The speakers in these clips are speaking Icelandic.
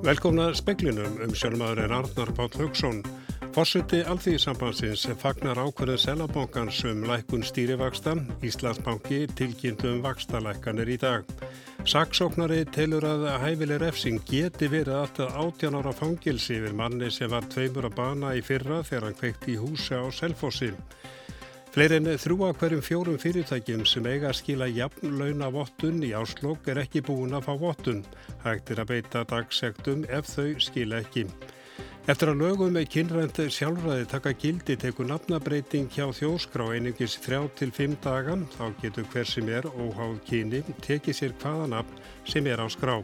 Velkomna speklinum um sjálfmaður en Arnar Páll Haugsson. Fossuti Alþýðisambansins fagnar ákveðu selabankans um lækun stýrivaksta. Íslandsbanki tilkynntu um vakstalækkanir í dag. Saksóknari telur að hæfileg refsing geti verið alltaf 18 ára fangilsi við manni sem var tveimur að bana í fyrra þegar hann kveikt í húsa á Selfossi. Fleiri en þrjúa hverjum fjórum fyrirtækjum sem eiga að skila jafn launa vottun í áslokk er ekki búin að fá vottun. Hægt er að beita dagsektum ef þau skila ekki. Eftir að lögum með kynrænt sjálfræði taka gildi teku nafnabreiting hjá þjóskrá einingis þrjá til fimm dagan þá getur hver sem er óháð kyni tekið sér hvaða nafn sem er á skrá.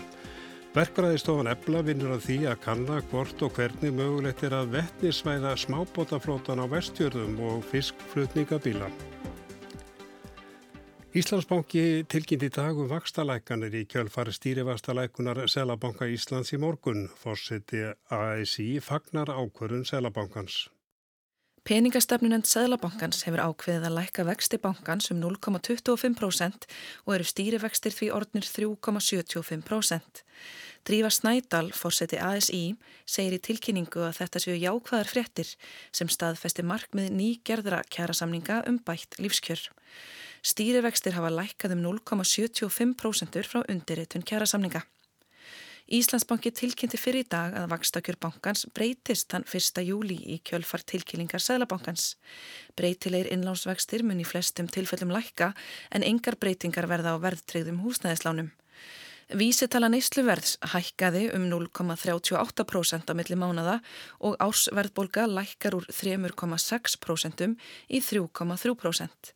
Verkræðistofan Ebla vinnur að því að kanna hvort og hvernig mögulegt er að vettnisvæða smábótaflótan á vestjörðum og fiskflutningabíla. Íslandsbanki tilkynnti dag um vakstalækanir í kjölfari stýrivastalækunar Selabanka Íslands í morgun. Fórseti ASI fagnar ákvörðun Selabankans. Peningastefnunend Sæðlabankans hefur ákveðið að lækka vexti bankans um 0,25% og eru stýrivextir því orðnir 3,75%. Drífa Snædal, fórseti ASI, segir í tilkynningu að þetta séu jákvæðar fréttir sem staðfesti markmið nýgerðra kjærasamninga um bætt lífskjör. Stýrivextir hafa lækkað um 0,75% frá undirritun kjærasamninga. Íslandsbanki tilkynnti fyrir í dag að vakstakjör bankans breytist þann 1. júli í kjölfar tilkynningar Sæðlabankans. Breytilegir innlánsvextir mun í flestum tilfellum lækka en engar breytingar verða á verðtreyðum húsnæðislánum. Vísitala neysluverðs hækkaði um 0,38% á milli mánada og ársverðbolga lækkar úr 3,6% í 3,3%.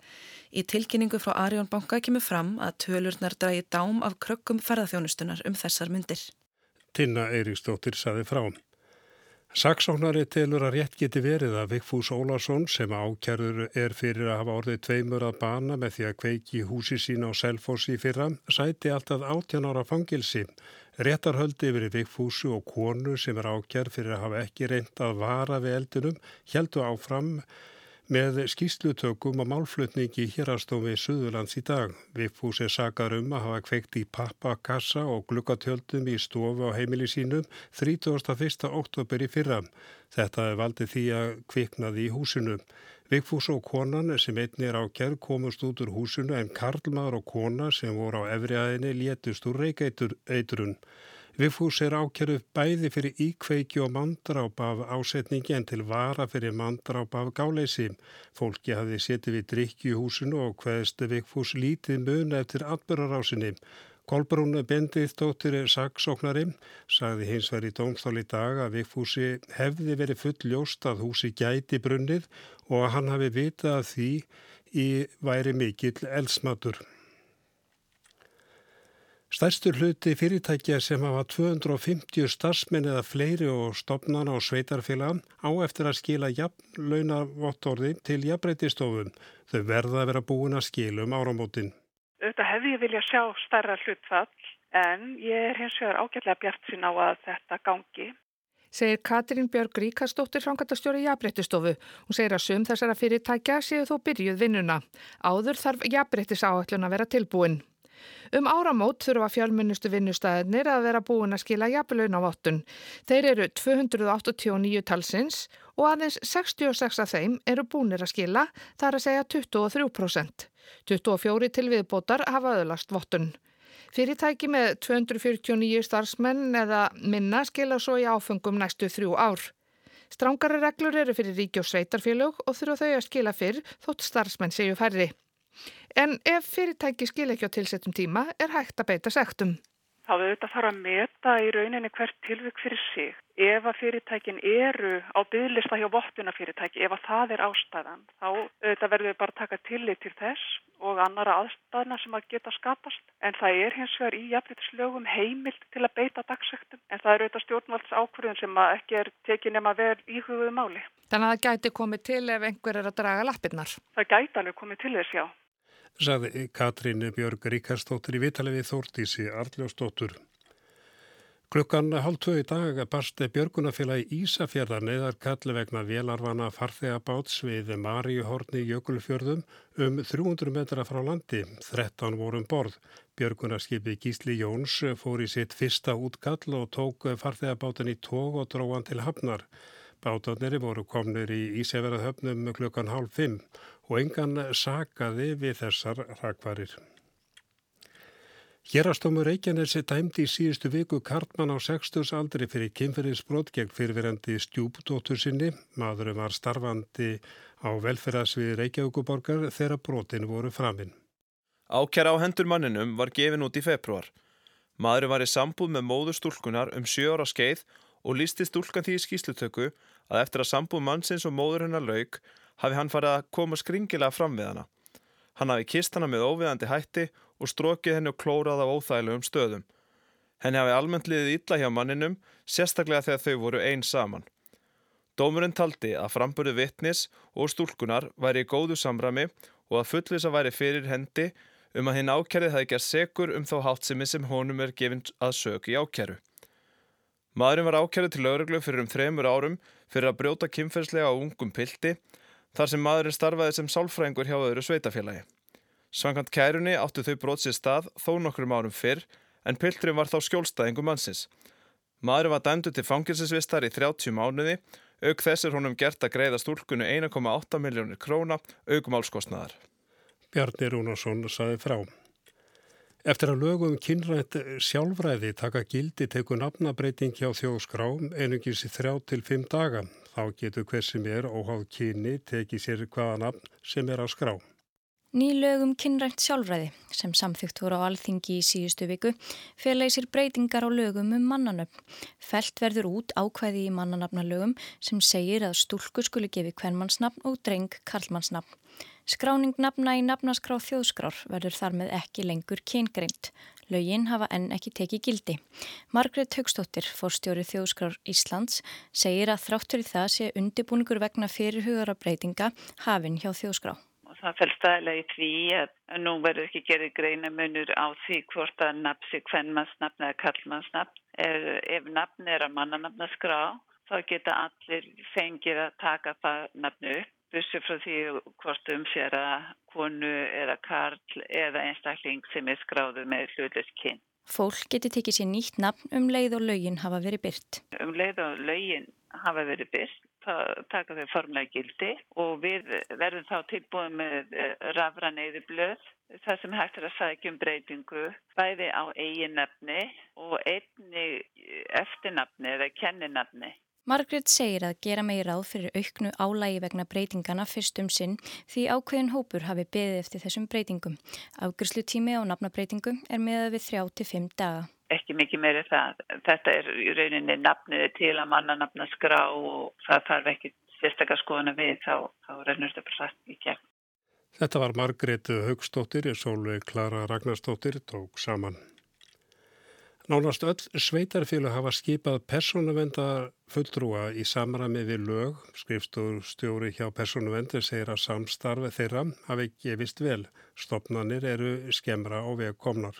Í tilkynningu frá Arjón banka kemur fram að tölurnar dragi dám af krökkum ferðarþjónustunar um þessar myndir. Tinna Eiríksdóttir saði frá. Saksóknari telur að rétt geti verið að Vigfús Ólarsson sem ákjærður er fyrir að hafa orðið tveimur að bana með því að kveiki húsi sín á Selfossi fyrra sæti alltaf 18 ára fangilsi. Réttarhöldi yfir Vigfúsu og konu sem er ákjærð fyrir að hafa ekki reynd að vara við eldunum heldu áfram með skýslutökum og málflutningi hérastofi Suðurlands í dag. Vigfús er sakar um að hafa kveikt í pappakassa og glukkatjöldum í stofu á heimili sínum 31. oktober í fyrra. Þetta er valdið því að kviknaði í húsinu. Vigfús og konan sem einni er ákjær komust út úr húsinu en Karlmaður og kona sem voru á efriaðinni létust úr reykeitrun. Vigfús er ákjörðu bæði fyrir íkveiki og mandráp af ásetningi en til vara fyrir mandráp af gáleysi. Fólki hafði setið við drikki í húsinu og hvaðist Vigfús lítið mun eftir atbyrrarásinni. Kolbrún Bendithtóttir saksóknari sagði hins verið dómstál í dag að Vigfúsi hefði verið full ljóst að húsi gæti brunnið og að hann hafi vitað að því í væri mikill elsmatur. Stærstur hluti fyrirtækja sem hafa 250 starfsmenn eða fleiri og stopnana og sveitarfélag á eftir að skila jafnlaunavottorði til jafnbreytistofun. Þau verða að vera búin að skilum áramótin. Þetta hefði ég vilja sjá starra hlutfall en ég er hins vegar ágætlega bjart sín á að þetta gangi. Segir Katrín Björg Ríkastóttir frangatastjóri jafnbreytistofu. Hún segir að sum þessara fyrirtækja séu þó byrjuð vinnuna. Áður þarf jafnbreytis áallun að vera tilbúin. Um áramót þurfa fjölmunnustu vinnustæðinir að vera búin að skila jafnlaun á vottun. Þeir eru 289 talsins og aðeins 66 af þeim eru búinir að skila, þar að segja 23%. 24 til viðbótar hafa öðlast vottun. Fyrirtæki með 249 starfsmenn eða minna skila svo í áfengum næstu þrjú ár. Strángari reglur eru fyrir ríki og sveitarfélög og þurfa þau að skila fyrr þótt starfsmenn séu færri. En ef fyrirtæki skil ekki á tilsettum tíma er hægt að beita sektum. Þá við auðvitað fara að meta í rauninni hvert tilvik fyrir sig. Ef að fyrirtækin eru á bygglista hjá vottunafyrirtæki, ef að það er ástæðan, þá auðvitað verður við bara að taka tillit til þess og annara aðstæðna sem að geta skapast. En það er hins vegar í jafnveiturslögum heimilt til að beita dagsektum. En það er auðvitað stjórnvalds ákvörðun sem ekki er tekið nema vel íhuguðu máli. Þannig að það gæti komið til ef einhver er að draga lappirnar? Það gæti alveg komið til þess, já sagði Katrín Björg Ríkarstóttir í vitalið Þórtísi Arljósdóttur. Klukkan hálf tvö í dag barst Björgunafélagi Ísafjörðar neðar kalli vegna velarvana farþegabáts við Maríuhorni Jökulfjörðum um 300 metra frá landi. 13 vorum um borð. Björgunarskipi Gísli Jóns fór í sitt fyrsta útkall og tók farþegabátan í tóg og dróðan til hafnar. Bátarnir voru komnir í Ísafjörðahöfnum klukkan hálf fimm og engan sagaði við þessar rakvarir. Hérastómur Reykjanesi dæmdi í síðustu viku Kartmann á 60 aldri fyrir kynferðisbrot gegn fyrirverandi stjúpdóttur sinni. Maðurum var starfandi á velferðasvið Reykjavíkuborgar þegar brotin voru framinn. Ákjara á hendur manninum var gefin út í februar. Maðurum var í sambúð með móður stúlkunar um sjö ára skeið og lísti stúlkan því í skýslutöku að eftir að sambúð mannsins og móður hennar lauk hafi hann farið að koma skringilega fram við hana. Hann hafi kist hana með óviðandi hætti og strókið henni og klórað á óþægilegum stöðum. Henni hafi almennt liðið illa hjá manninum, sérstaklega þegar þau voru einn saman. Dómurinn taldi að framburðu vittnis og stúlkunar væri í góðu samrami og að fullvisa væri fyrir hendi um að hinn ákjærið hafi gerð segur um þá hátsimi sem honum er gefinn að söku í ákjæru. Maðurinn var ákjærið til lauruglu fyrir um þremur árum fyrir að brjóta kynferðslega á ungum pildi þar sem maðurinn starfaði sem sálfrængur hjá öðru sveitafélagi. Svankant kærunni áttu þau brot sér stað þó nokkrum árum fyrr en Piltrin var þá skjólstæðingum mannsins. Maðurinn var dæmdu til fangilsinsvistar í 30 mánuði, auk þessir honum gert að greiða stúlkunu 1,8 miljónir króna augum álskostnaðar. Bjarni Rúnarsson saði frá. Eftir að lögum kynrænt sjálfræði taka gildi teku nafnabreiting hjá þjóðskrám einungis í þrjá til fimm daga. Þá getur hver sem er óháð kyni tekið sér hvaða nafn sem er á skrám. Nýlögum kynrænt sjálfræði sem samþygt voru á alþingi í síðustu viku félagi sér breytingar á lögum um mannanöfn. Felt verður út ákvæði í mannanöfnalögum sem segir að stúlku skuli gefi kvennmannsnafn og dreng karlmannsnafn. Skráning nafna í nafnaskrá þjóðskrár verður þar með ekki lengur kyngreint. Lögin hafa enn ekki tekið gildi. Margret Högstóttir, fórstjóri þjóðskrár Íslands, segir að þráttur í það sé undibúningur vegna fyrirhugara breytinga hafinn hjá þjóðskrá það fælst aðlega í því að nú verður ekki gerði greina munur á því hvort að nafn sig hvernmannsnafn eða kallmannsnafn. Ef nafn er að mannanafnaskrá þá geta allir fengir að taka það nafnu upp. Bussu frá því hvort um að konu eða karl eða einstakling sem er skráðu með hlutlega kyn. Fólk getur tekið sér nýtt nafn um leið og laugin hafa verið byrt. Um leið og laugin hafa verið byrt taka þau formlega gildi og við verðum þá tilbúið með eh, rafraneyði blöð það sem hægt er að sækja um breytingu bæði á eiginnafni og einni eftirnafni eða kenninafni. Margret segir að gera megi ráð fyrir auknu álægi vegna breytingana fyrstum sinn því ákveðin hópur hafi beðið eftir þessum breytingum. Afgjörslu tími á nafnabreitingu er meða við þrjá til fimm daga ekki mikið meiri það. Þetta er í rauninni nafniði til að manna nafna skrá og það þarf ekki sérstaklega skoðuna við þá, þá rennur þetta bara rætt í gegn. Þetta var Margrét Haugstóttir, Sólveig Klara Ragnarstóttir tók saman. Nánast öll sveitarfélag hafa skipað persónuvenda fulltrúa í samrami við lög. Skrifstúrstjóri hjá persónuvendur segir að samstarfi þeirra hafi vist vel. Stopnarnir eru skemra og vegkomnar.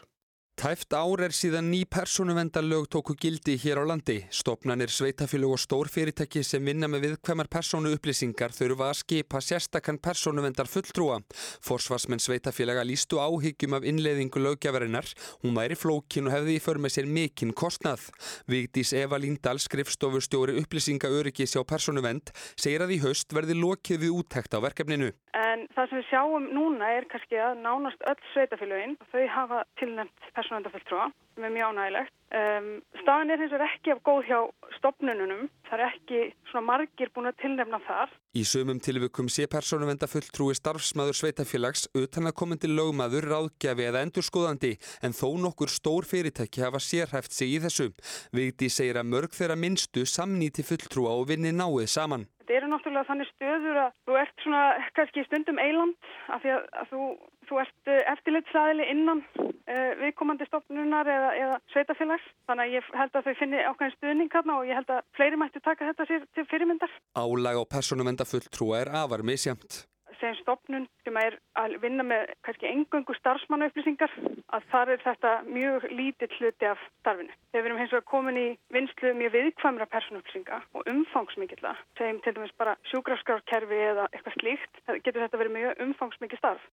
Tæft ár er síðan ný persónuvendalög tóku gildi hér á landi. Stopnanir sveitafélög og stórfyrirtæki sem vinna með viðkvæmar persónu upplýsingar þurfa að skipa sérstakann persónuvendar fulltrúa. Forsvarsmenn sveitafélaga lístu áhyggjum af innleiðingu lögjafarinnar. Hún væri flókin og hefði í för með sér mikinn kostnað. Vigdís Eva Lindahl, skrifstofustjóri upplýsingaöryggis á persónuvend, segir að í haust verði lokið við úttækt á verkefninu. En það sem við sjáum núna er kannski að nánast öll sveitafélögin, þau hafa tilnæmt persónuvend persónvendafulltrúa sem er mjög ánægilegt. Um, staðan er hins vegar ekki af góð hjá stopnununum. Það er ekki svona margir búin að tilnefna þar. Í sumum tilvökum sé persónuvendafulltrúi starfsmæður sveitafélags utan að komandi lögmaður, ráðgjafi eða endurskoðandi en þó nokkur stór fyrirtæki hafa sérhæft sig í þessu. Vigdi segir að mörg þeirra minnstu samnýti fulltrúa og vinni náið saman. Þetta eru náttúrulega þannig stöður að þú ert svona kannski stundum eiland af því að, að þú, þú ert eh, eftirlitsæðili innan uh, viðkomandi stofnunar eða, eða sveitafélags. Þannig að ég held að þau finni ákveðin stuðning hérna og ég held að fleiri mætti taka þetta sér til fyrirmyndar. Álag á persónuvendafulltrúa er afar misjamt. sem stopnun sem er að vinna með kannski engöngu starfsmannaupplýsingar að þar er þetta mjög lítill hluti af starfinu. Þegar við erum hins vegar komin í vinslu mjög viðkvæmra personupplýsinga og umfangsmikilla, segjum til dæmis bara sjúkrafskrafkerfi eða eitthvað slíkt, getur þetta verið mjög umfangsmikið starf.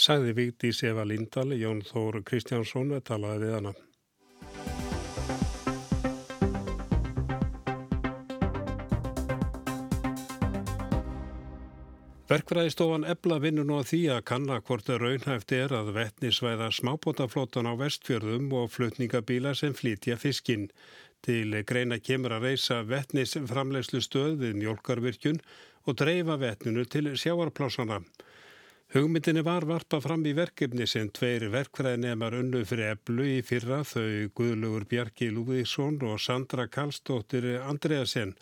Sagði Vigdís Eva Lindahl, Jón Þór Kristjánsson talaði við hana. Verkfræðistofan ebla vinnur nú að því að kanna hvort raunhæft er að vettnisvæða smábótaflótan á vestfjörðum og flutningabíla sem flytja fiskinn. Til greina kemur að reysa vettnisframlegslu stöð við mjölkarvirkjun og dreifa vettninu til sjáarplásana. Hugmyndinni var varpa fram í verkefni sem tveir verkfræðinemar unnu fyrir eblu í fyrra þau Guðlugur Bjarki Lúðíksson og Sandra Kallstóttir Andreasen.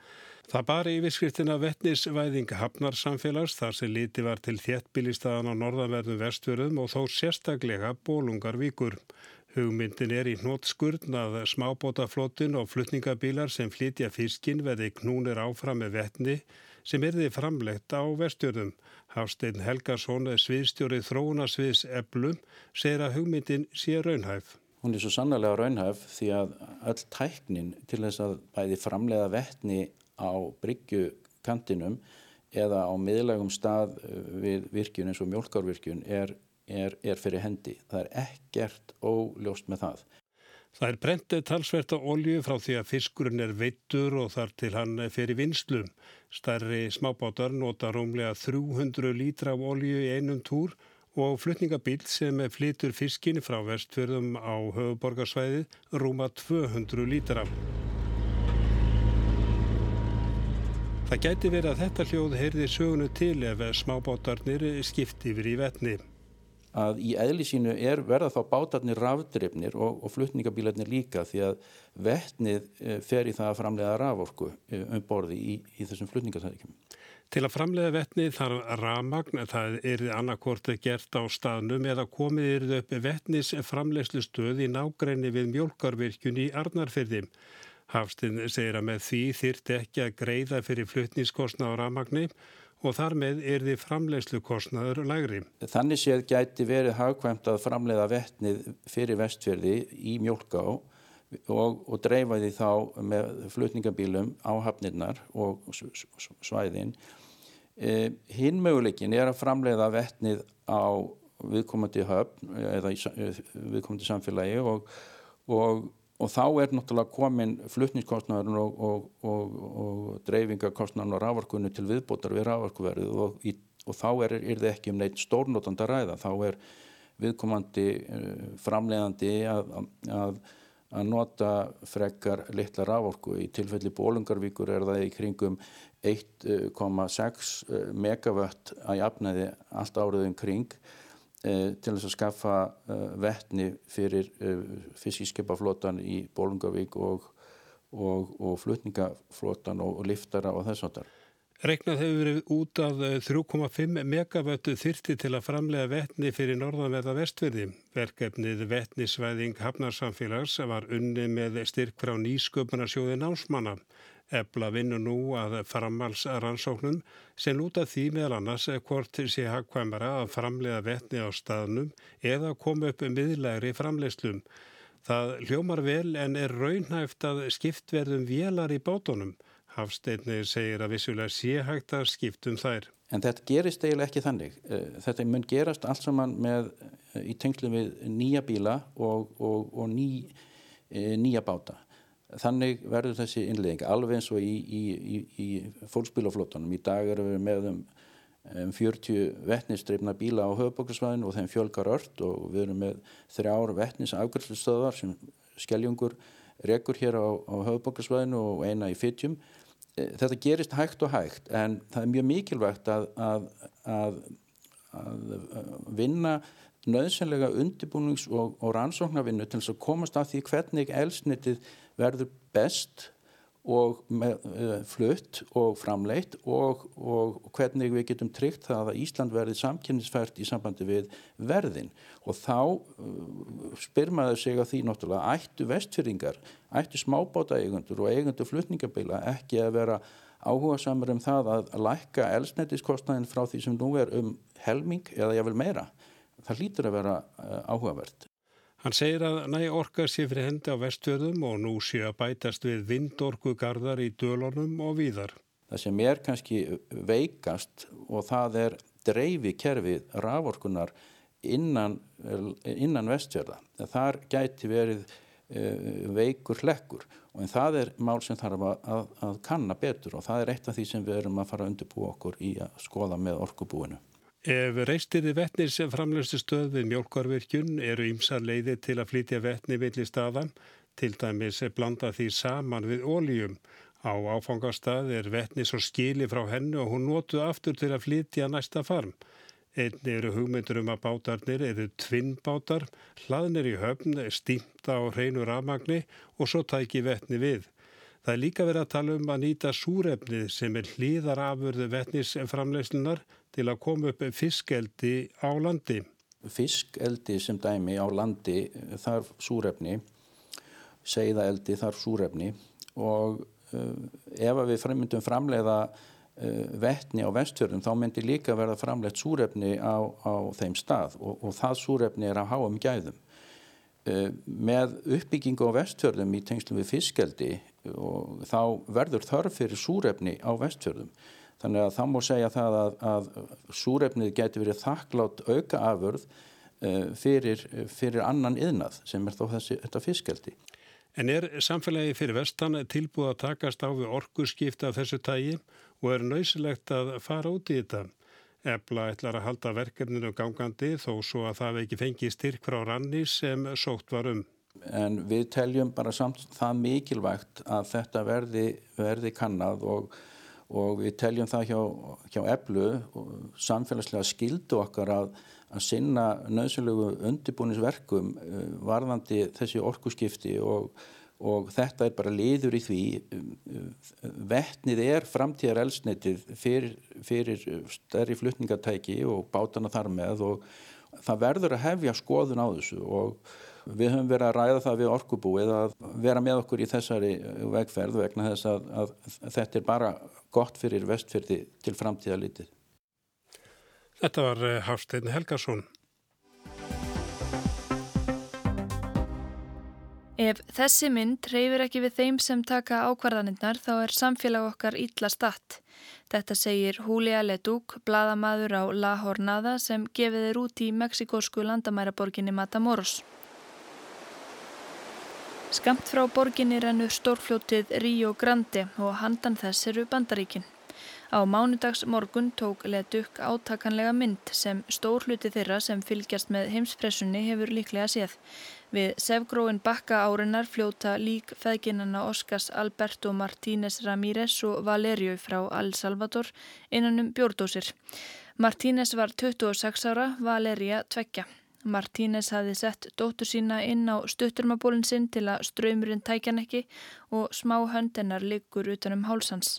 Það bari yfirskriftina vettnisvæðing hafnarsamfélags þar sem liti var til þéttbílistaðan á norðanverðum vestfjörðum og þó sérstaklega bólungar vikur. Hugmyndin er í hnótskurn að smábótaflottin og flutningabílar sem flytja fiskin veði knúnir áfram með vettni sem erði framlegt á vestfjörðum. Hafstein Helgarsson, sviðstjóri þróunasviðs eblum, segir að hugmyndin sé raunhæf. Hún er svo sannlega raunhæf því að öll tæknin til þess að bæði framlega vettni á bryggjukantinum eða á miðlægum stað eh, við virkjun eins og mjölkárvirkjun er, er, er fyrir hendi. Það er ekkert óljóst með það. Það er brendið talsvert á olju frá því að fiskurinn er veittur og þar til hann fyrir vinslum. Stærri smábátar nota rómlega 300 lítra af olju í einum túr og flutningabíl sem flytur fiskin frá vestfjörðum á höfuborgarsvæði rúma 200 lítra. Það gæti verið að þetta hljóð heyrði sögunu til ef smábátarnir skipti yfir í vettni. Að í eðli sínu er verða þá bátarnir rafdrifnir og, og flutningabílarnir líka því að vettnið eh, fer í það að framlega raforku eh, um borði í, í þessum flutningatækjum. Til að framlega vettni þarf ramagn, það er annarkort gert á staðnum eða komið er upp vettnis framlegslu stöð í nágræni við mjölkarvirkjun í Arnarfyrðim. Hafstinn segir að með því þyrti ekki að greiða fyrir flutnískostna á ramagni og þar með er því framleiðslu kostnaður lægri. Þannig séð gæti verið hagkvæmt að framleiða vettnið fyrir vestfjörði í mjölká og, og dreifa því þá með flutningabílum á hafnirnar og svæðin. E, hinn möguleikin er að framleiða vettnið á viðkomandi höfn eða viðkomandi samfélagi og, og og þá er náttúrulega komin flutningskostnæðurinn og, og, og, og dreifingarkostnæðurinn og rávarkunni til viðbótar við rávarkuverðið og þá er, er það ekki um neitt stórnótand að ræða, þá er viðkomandi uh, framleiðandi að, að, að nota frekar litla rávorku. Í tilfelli Bólungarvíkur er það í kringum 1,6 uh, megavött að jafnaði allt áriðum kring Eh, til þess að skaffa eh, vettni fyrir eh, fiskískipaflótan í Bólungavík og, og, og flutningaflótan og, og liftara og þess að það. Regnað hefur verið út af 3,5 megavöttu þyrti til að framlega vettni fyrir norðanverða vestverði. Verkefnið vettnisvæðing Hafnarsamfélags var unni með styrk frá nýsköpunarsjóði námsmanna. Ebla vinnur nú að framhalsrannsóknum sem lúta því meðal annars hvort sé hagkvæmara að framlega vettni á staðnum eða koma upp miðlægri framleiðslum. Það hljómar vel en er raunhæft að skiptverðum vélar í bátunum. Hafsteinni segir að vissulega sé hægt að skiptum þær. En þetta gerist eiginlega ekki þannig. Eh, þetta mun gerast allt saman með, eh, í tengslu við nýja bíla og, og, og ný, eh, nýja báta. Þannig verður þessi innlegging alveg eins og í, í, í, í fólksbílaflótunum. Í dag erum við með um, um 40 vettnistreifna bíla á höfubókarsvæðinu og þeim fjölgar ört og við erum með þrjár vettnisafgjörðstöðar sem skelljungur rekur hér á, á höfubókarsvæðinu og eina í fytjum. E, þetta gerist hægt og hægt en það er mjög mikilvægt að, að, að, að vinna nöðsynlega undirbúnings- og, og rannsóknarvinnu til þess að komast að því hvernig elsnitið verður best og með, uh, flutt og framleitt og, og hvernig við getum tryggt það að Ísland verði samkynningsfært í sambandi við verðin og þá uh, spyr maður sig að því náttúrulega ættu vestfyrringar, ættu smábáta eigundur og eigundur flutningabila ekki að vera áhuga samar um það að lækka elsnetiskostnaðin frá því sem nú er um helming eða jável meira. Það hlýtur að vera uh, áhugavert. Hann segir að næ orka sé fyrir hendi á vestfjörðum og nú sé að bætast við vindorkugarðar í dölunum og víðar. Það sem er kannski veikast og það er dreifi kerfið raforkunar innan, innan vestfjörða. Þar gæti verið uh, veikur hlekkur og en það er mál sem þarf að, að, að kanna betur og það er eitt af því sem við erum að fara að undirbúa okkur í að skoða með orkubúinu. Ef reistirði vettnir sem framlöstu stöð við mjölkarvirkjun eru ymsa leiði til að flytja vettni villi staðan, til dæmis blanda því saman við óljum. Á áfangastað er vettni svo skili frá hennu og hún notuð aftur til að flytja næsta farm. Einni eru hugmyndur um að bátarnir eru tvinnbátar, hlaðnir í höfn, stýmta á hreinu rafmagni og svo tæki vettni við. Það er líka verið að tala um að nýta súrefnið sem er hlýðar afurðu vettnisframleyslunar til að koma upp fiskeldi á landi. Fiskeldi sem dæmi á landi þarf súrefni, segðaeldi þarf súrefni og uh, ef við myndum framleiða Eh, vettni á vestfjörðum þá myndi líka verða framlegt súrefni á, á þeim stað og, og það súrefni er að háa um gæðum. Uh, með uppbyggingu á vestfjörðum í tengslum við fiskeldi og þá verður þörf fyrir súrefni á vestfjörðum. Þannig að það má segja það að, að súrefnið getur verið þakklátt auka afurð uh, fyrir, fyrir annan yðnað sem er þó þessi, þetta fiskeldi. En er samfélagi fyrir vestan tilbúið að takast á við orkuskipta af þessu tægi og er nöysilegt að fara út í þetta. Ebla ætlar að halda verkefninu gangandi þó svo að það ekki fengi styrk frá ranni sem sótt var um. En við teljum bara samt það mikilvægt að þetta verði, verði kannad og, og við teljum það hjá, hjá Eblu samfélagslega skildu okkar að, að sinna nöðsynlegu undirbúnisverkum eh, varðandi þessi orkuskipti og og þetta er bara liður í því vettnið er framtíðar elsnitið fyrir, fyrir stærri flutningatæki og bátana þar með og það verður að hefja skoðun á þessu og við höfum verið að ræða það við orkubúið að vera með okkur í þessari vegferð vegna þess að, að þetta er bara gott fyrir vestfyrði til framtíða litið. Þetta var eh, Hafstein Helgarsson. Ef þessi mynd reyfir ekki við þeim sem taka ákvarðaninnar þá er samfélag okkar ítla statt. Þetta segir Julia Leduc, bladamadur á La Jornada sem gefið er út í meksikósku landamæraborginni Matamoros. Skamt frá borginni rennu stórfljótið Rio Grande og handan þess eru bandaríkinn. Á mánudags morgun tók Leduc átakanlega mynd sem stór hluti þeirra sem fylgjast með heimspressunni hefur líklega séð. Við sefgróin bakka árinar fljóta lík feðginana Oscars Alberto Martínez Ramírez og Valerio frá El Salvador innanum bjórdósir. Martínez var 26 ára, Valeria tvekja. Martínez hafði sett dóttur sína inn á stutturmabólinn sinn til að ströymurinn tækjan ekki og smá höndennar liggur utanum hálsans.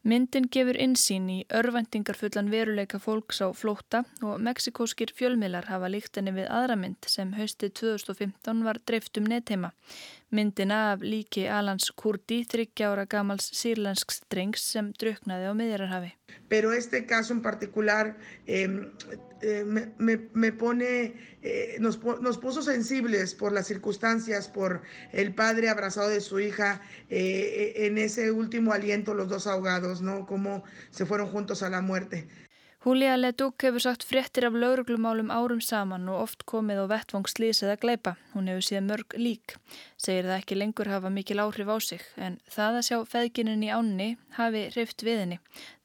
Myndin gefur insýn í örvendingarfullan veruleika fólks á flótta og meksikóskir fjölmiðlar hafa líkt henni við aðra mynd sem haustið 2015 var dreift um netteima. Myndina af líki Alans Kurdi, 30 ára gamals sírlensks drengs sem druknaði á miðjararhafi. Pero este caso en particular eh, eh, me, me pone, eh, nos, nos, puso sensibles por las circunstancias, por el padre abrazado de su hija, eh, en ese último aliento los dos ahogados, ¿no? Cómo se fueron juntos a la muerte. Julia Leduc hefur sagt fréttir af lauruglumálum árum saman og oft komið á vettvang slís eða gleipa. Hún hefur síðan mörg lík. Segir það ekki lengur hafa mikil áhrif á sig en það að sjá feðginin í ánni hafi hrift við henni.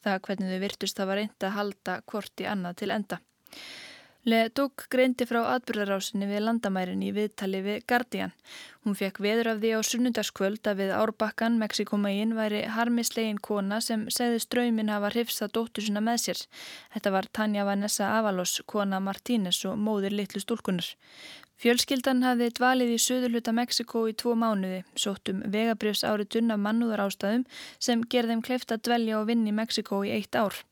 Það hvernig þau virtust var reynd að halda hvort í annað til enda. Le Duc greindi frá atbyrðarásinni við landamærin í viðtali við Guardian. Hún fekk veður af því á sunnundaskvöld að við Árbakkan, Mexikomaín, væri harmislegin kona sem segði ströymin hafa hrifsta dóttur sinna með sér. Þetta var Tanja Vanessa Avalos, kona Martínez og móðir litlu stúlkunar. Fjölskyldan hafði dvalið í söðurluta Mexiko í tvo mánuði, sóttum vegabrjöfs áritun af mannúðar ástæðum sem gerðum kleift að dvelja og vinni Mexiko í eitt ár.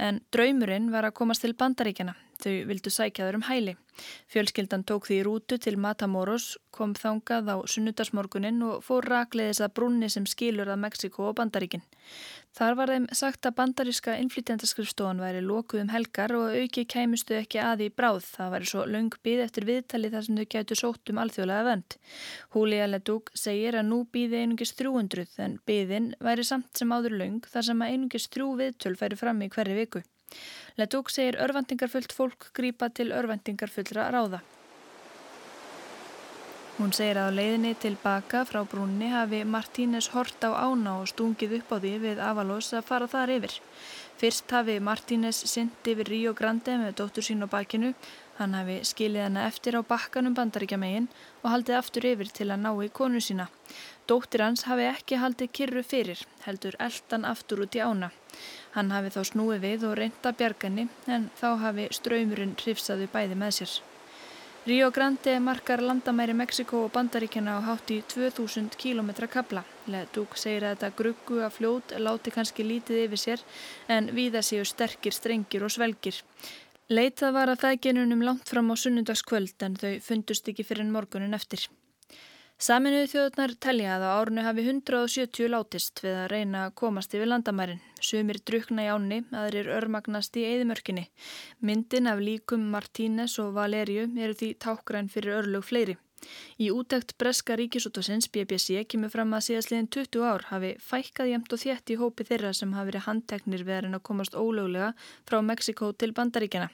En draumurinn var að komast til bandaríkjana Þau vildu sækja þar um hæli. Fjölskyldan tók því rútu til Matamoros, kom þangað á sunnudagsmorgunin og fór rakleiðis að brunni sem skilur að Mexiko og Bandaríkin. Þar var þeim sagt að bandaríska innflytjandaskrifstofan væri lokuð um helgar og auki kæmustu ekki aði í bráð. Það væri svo laung byð eftir viðtali þar sem þau gætu sótt um alþjóðlega vönd. Húlia Ledúk segir að nú býði einungis 300 en byðin væri samt sem áður laung þar sem að einungis þrjú viðtöl færi fram í hverju viku. Ledúk segir örvendingarfullt fólk grýpa til örvendingarfullra ráða. Hún segir að á leiðinni tilbaka frá brúnni hafi Martínes hort á ána og stungið upp á því við Avalos að fara þar yfir. Fyrst hafi Martínes synd yfir Río Grande með dóttur sín á bakinu, hann hafi skilið hana eftir á bakkanum bandaríkjamegin og haldið aftur yfir til að ná í konu sína. Dóttir hans hafi ekki haldið kyrru fyrir, heldur eldan aftur út í ána. Hann hafi þá snúið við og reynda bjarganni en þá hafi ströymurinn hrifsaði bæði með sér. Río Grande markar landamæri Mexiko og Bandaríkjana á hátt í 2000 km kabla. Ledúk segir að þetta gruggu að fljót láti kannski lítið yfir sér en viða séu sterkir, strengir og svelgir. Leitað var að þæginunum langt fram á sunnundagskvöld en þau fundust ekki fyrir morgunin eftir. Saminuðu þjóðunar telja að á árunu hafi 170 látist við að reyna að komast yfir landamærin. Sumir drukna í áni, aðrir örmagnast í eðimörkinni. Myndin af líkum Martínez og Valeriu eru því tákgræn fyrir örlög fleiri. Í útækt Breska ríkisútasins BBC kemur fram að síðastliðin 20 ár hafi fækkað jæmt og þétt í hópi þeirra sem hafi verið handteknir við að komast ólöglega frá Mexiko til Bandaríkjana.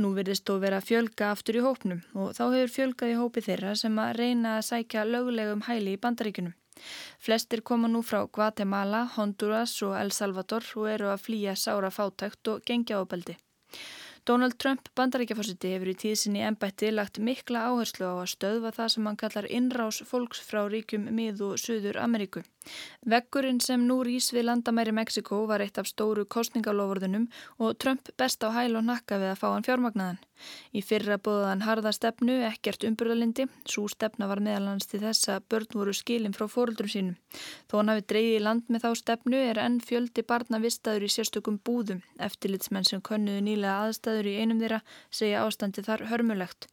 Nú verðist þó vera fjölga aftur í hópnum og þá hefur fjölgað í hópi þeirra sem að reyna að sækja löglegum hæli í Bandaríkunum. Flestir koma nú frá Guatemala, Honduras og El Salvador og eru að flýja sára fátækt og gengja ábeldi. Donald Trump bandaríkjaforsiti hefur í tíðsinni ennbætti lagt mikla áherslu á að stöðva það sem hann kallar innrás fólks frá ríkjum mið og söður Ameríku. Veggurinn sem nú rís við landamæri Mexiko var eitt af stóru kostningalofurðunum og Trump best á hæl og nakka við að fá hann fjármagnaðan. Í fyrra bóðaðan harða stefnu, ekkert umburðalindi, svo stefna var meðalans til þess að börn voru skilin frá fóröldrum sínum. Þó hann hafi dreyið í land með þá stefnu er enn fjöldi barna vistaður í sérstökum búðum. Eftirlitsmenn sem könnuðu nýlega aðstæður í einum þeirra segja ástandi þar hörmulegt.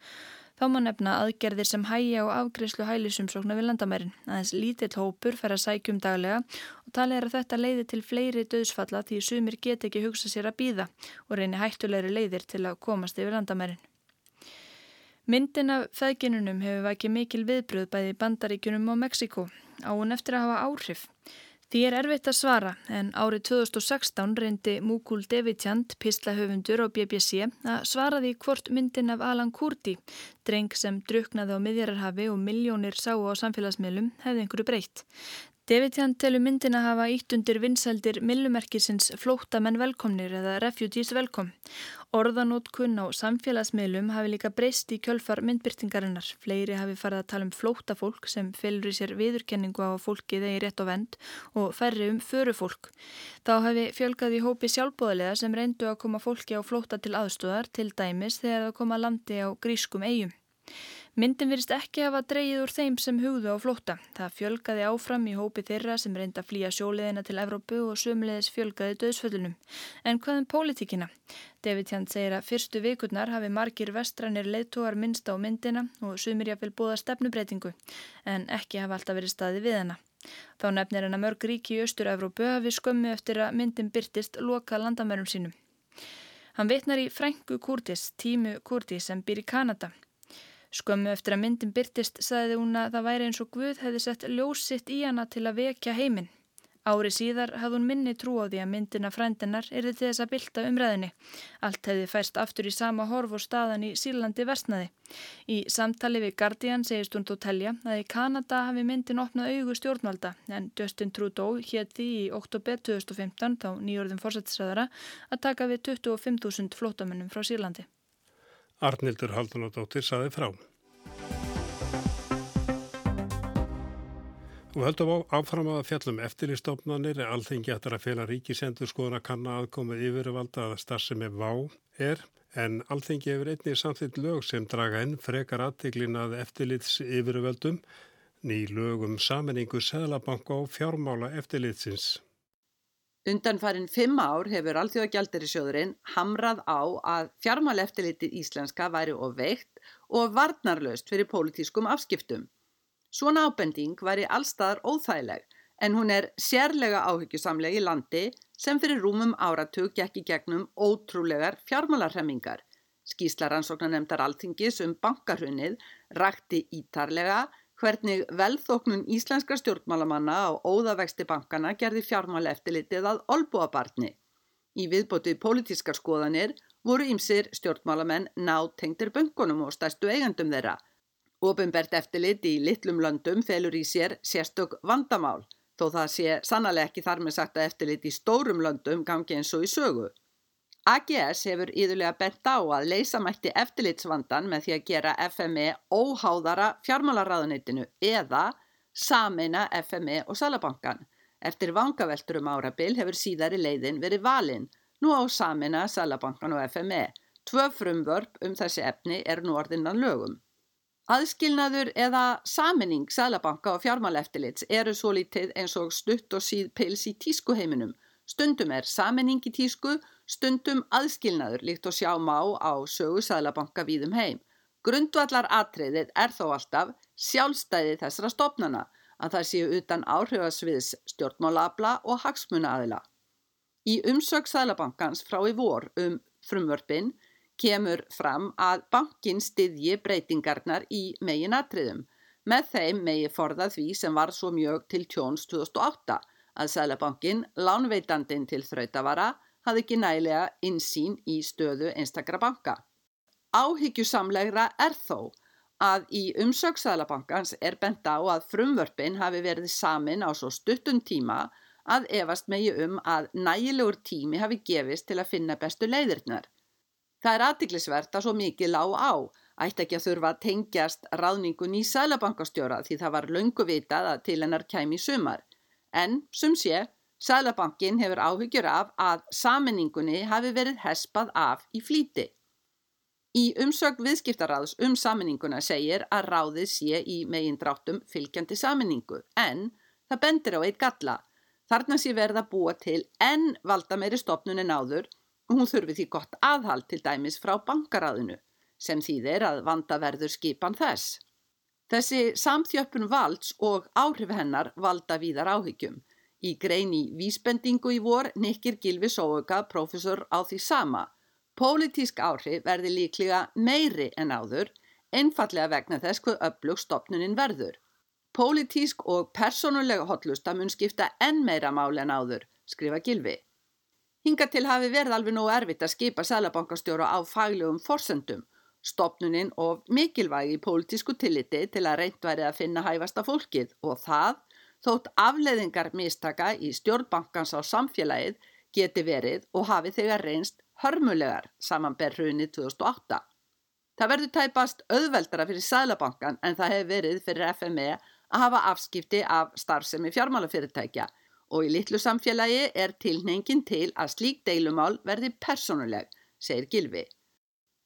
Þá má nefna aðgerðir sem hægja og afgreyslu hælisumsóknar við landamærin. Aðeins lítill hópur fer að sækjum daglega og talið er að þetta leiði til fleiri döðsfalla því sumir get ekki hugsa sér að býða og reyni hættulegri leiðir til að komast yfir landamærin. Myndin af feðginunum hefur vakið mikil viðbröð bæði bandaríkunum og Mexiko á hún eftir að hafa áhrif. Því er erfitt að svara en árið 2016 reyndi Múkul Devitjand, pislahöfundur á BBC, að svara því hvort myndin af Alan Kurdi, dreng sem druknaði á miðjararhafi og miljónir sáu á samfélagsmiðlum, hefði einhverju breytt. Devitjand telur myndin að hafa ítt undir vinsældir millumerkisins flótamenn velkomnir eða refugees velkom. Orðanótkun á samfélagsmiðlum hafi líka breyst í kjölfar myndbyrtingarinnar. Fleiri hafi farið að tala um flótafólk sem fylgur í sér viðurkenningu á fólki þegar rétt og vend og færri um förufólk. Þá hafi fjölgað í hópi sjálfbóðlega sem reyndu að koma fólki á flóta til aðstóðar til dæmis þegar það koma landi á grískum eigum. Myndin virist ekki hafa dreyið úr þeim sem hugðu á flótta. Það fjölgaði áfram í hópi þeirra sem reynda að flýja sjóliðina til Evrópu og sömulegis fjölgaði döðsföllunum. En hvað um pólitíkina? David Hjand segir að fyrstu vikurnar hafi margir vestrænir leittóar minnst á myndina og sumir jáfnvel búða stefnubreitingu, en ekki hafa alltaf verið staði við hana. Þá nefnir hennar mörg ríki í Östur-Evrópu hafi skömmu eftir að myndin byrtist loka landamærum sínum. Hann vitnar í Frængu Kurtis, tímu Kurtis sem byr í Kanada. Skömmu eftir að myndin byrtist sagði hún að það væri eins og Guð hefði sett ljósitt í hana til að vekja heiminn. Ári síðar hafði hún minni trú á því að myndina frændennar erði til þess að bylta umræðinni. Allt hefði færst aftur í sama horf og staðan í Sýrlandi versnaði. Í samtali við Guardian segist hún þó telja að í Kanada hafi myndin opnað augu stjórnvalda en Justin Trudeau hétt því í oktober 2015 þá nýjörðum fórsættisræðara að taka við 25.000 flótamennum frá Sýrlandi. Arnildur Haldunadóttir saði frá. Og höldum á áfram að fjallum eftirlistofnanir er alþengi eftir að fela ríkisendur skoðan að kanna aðkomu yfirvalda að starfsemi VÁ er en alþengi hefur einnig samþitt lög sem draga enn frekar aðteglin að eftirlits yfirvöldum ný lögum saminningu Sæðlabanka og fjármála eftirlitsins. Undanfarin fimm ár hefur Alþjóðagjaldarisjóðurinn hamrað á að fjármáleftilitið íslenska væri of veikt og varnarlaust fyrir pólitískum afskiptum. Svona ábending væri allstaðar óþægileg en hún er sérlega áhyggjusamleg í landi sem fyrir rúmum áratug gekk í gegnum ótrúlegar fjármálarhemmingar. Skíslaransóknar nefndar alþingis um bankarhunnið rakti ítarlega hvernig velþóknun íslenska stjórnmálamanna á óðavexti bankana gerði fjármála eftirlitið að olbúabarni. Í viðbótið pólitískar skoðanir voru ýmsir stjórnmálamenn nátengtir bunkunum og stærstu eigandum þeirra. Ofinbert eftirlit í litlum löndum felur í sér sérstök vandamál, þó það sé sannlega ekki þar með sagt að eftirlit í stórum löndum gangi eins og í sögu. AGS hefur íðulega bent á að leysamætti eftirlitsvandan með því að gera FME óháðara fjármálaráðunitinu eða sameina FME og Salabankan. Eftir vangaveltur um árabil hefur síðari leiðin verið valinn, nú á sameina Salabankan og FME. Tvö frumvörp um þessi efni er nú orðinnan lögum. Aðskilnaður eða saminning Salabanka og fjármáleftilits eru svo lítið eins og stutt og síð pils í tískuheiminum. Stundum er saminning í tísku stundum aðskilnaður líkt og sjá má á sögu Sæðlabanka víðum heim. Grundvallar atriðið er þó alltaf sjálfstæði þessara stopnana að það séu utan áhrifasviðs stjórnmálabla og hagsmunaaðila. Í umsöks Sæðlabankans frá í vor um frumvörpin kemur fram að bankin styðji breytingarnar í megin atriðum. Með þeim megi forða því sem var svo mjög til tjóns 2008 að Sæðlabankin, lánveitandin til þrautavara, hafði ekki nælega insýn í stöðu einstakra banka. Áhyggjusamlegra er þó að í umsöksæðlabankans er bent á að frumvörpin hafi verið samin á svo stuttum tíma að efast megi um að nægilegur tími hafi gefist til að finna bestu leiðirnar. Það er aðtiklisvert að svo mikið lág á, ætti ekki að þurfa að tengjast ráðningun í sælabankastjóra því það var löngu vitað að til hennar kæmi sumar. En, sum sé, Sælabankin hefur áhyggjur af að saminningunni hafi verið hespað af í flíti. Í umsögn viðskiptaráðs um saminninguna segir að ráðið sé í megin dráttum fylgjandi saminningu en það bendir á eitt galla. Þarna sé verða búa til enn valda meiri stopnun en áður og hún þurfi því gott aðhald til dæmis frá bankaráðinu sem þýðir að vanda verður skipan þess. Þessi samþjöppun valds og áhrif hennar valda víðar áhyggjum. Í grein í vísbendingu í vor nikkir Gilvi Sóuka, profesor á því sama. Pólitísk áhrif verði líklega meiri en áður, einfallega vegna þess hvað öflug stopnunin verður. Pólitísk og personulega hotlusta mun skipta enn meira máli en áður, skrifa Gilvi. Hinga til hafi verið alveg nógu erfitt að skipa sælabankastjóra á faglegum forsendum, stopnunin og mikilvægi í pólitísku tilliti til að reynd væri að finna hæfasta fólkið og það þótt afleiðingar mistaka í stjórnbankans á samfélagið geti verið og hafi þegar reynst hörmulegar samanber hrunni 2008. Það verður tæpast auðveldara fyrir Sælabankan en það hefur verið fyrir FME að hafa afskipti af starfsemi fjármálafyrirtækja og í litlu samfélagi er tilnengin til að slík deilumál verði personuleg, segir Gilvi.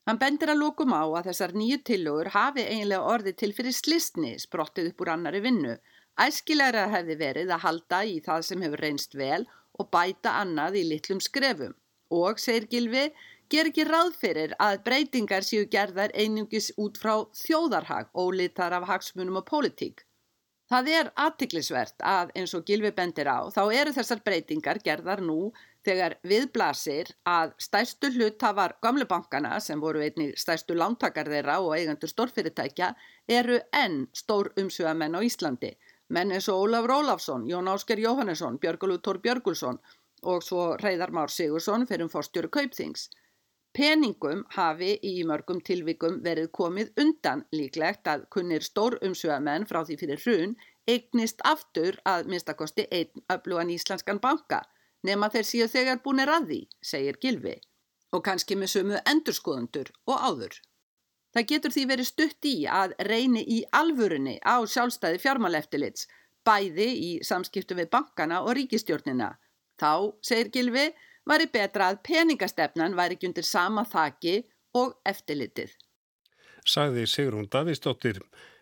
Hann bendir að lókum á að þessar nýju tilugur hafi eiginlega orði til fyrir slistni sprottið upp úr annari vinnu Æskilegra hefði verið að halda í það sem hefur reynst vel og bæta annað í litlum skrefum og, segir Gilvi, ger ekki ráð fyrir að breytingar séu gerðar einungis út frá þjóðarhag og litar af hagsmunum og pólitík. Það er aðtiklisvert að eins og Gilvi bendir á þá eru þessar breytingar gerðar nú þegar viðblasir að stærstu hlutafar gamlebankana sem voru einnig stærstu lántakar þeirra og eigandur stórfyrirtækja eru enn stór umsugamenn á Íslandi Menn eins og Ólafur Ólafsson, Jón Ásker Jóhannesson, Björgulur Tór Björgulsson og svo Reyðar Már Sigursson fyrir um fórstjóru Kaupþings. Peningum hafi í mörgum tilvikum verið komið undan líklegt að kunnir stór umsjöðamenn frá því fyrir hrun eignist aftur að minnstakosti einn öflugan íslenskan banka nema þeir síðu þegar búinir að því, segir Gilvi, og kannski með sömu endurskoðundur og áður. Það getur því verið stutt í að reyni í alvörunni á sjálfstæði fjármáleftilits, bæði í samskiptu við bankana og ríkistjórnina. Þá, segir Gilvi, væri betra að peningastefnan væri ekki undir sama þaki og eftirlitið. Sagði Sigrún Davísdóttir.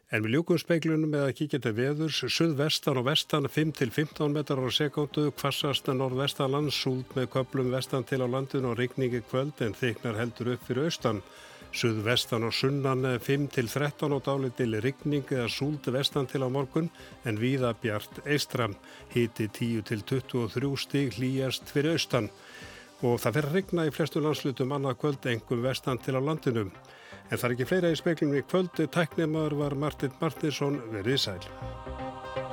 En við ljúkum speiklunum með að kíkja til veðurs, suðvestan og vestan 5-15 metrar á sekundu, kvassast norðvestan landsúld með köplum vestan til á landinu og rigningi kvöld en þyknar heldur upp fyrir austan. Suðvestan og sunnan 5-13 og dálitil rigning eða súld vestan til á morgun en víða bjart eistram, hiti 10-23 stig hlýjast fyrir austan. Og það fer að rigna í flestu landslutum annað kvöld engum vestan til á landinu. En það er ekki fleira í speiklunum í kvöldu, tæknemaður var Martin Martinsson verið sæl.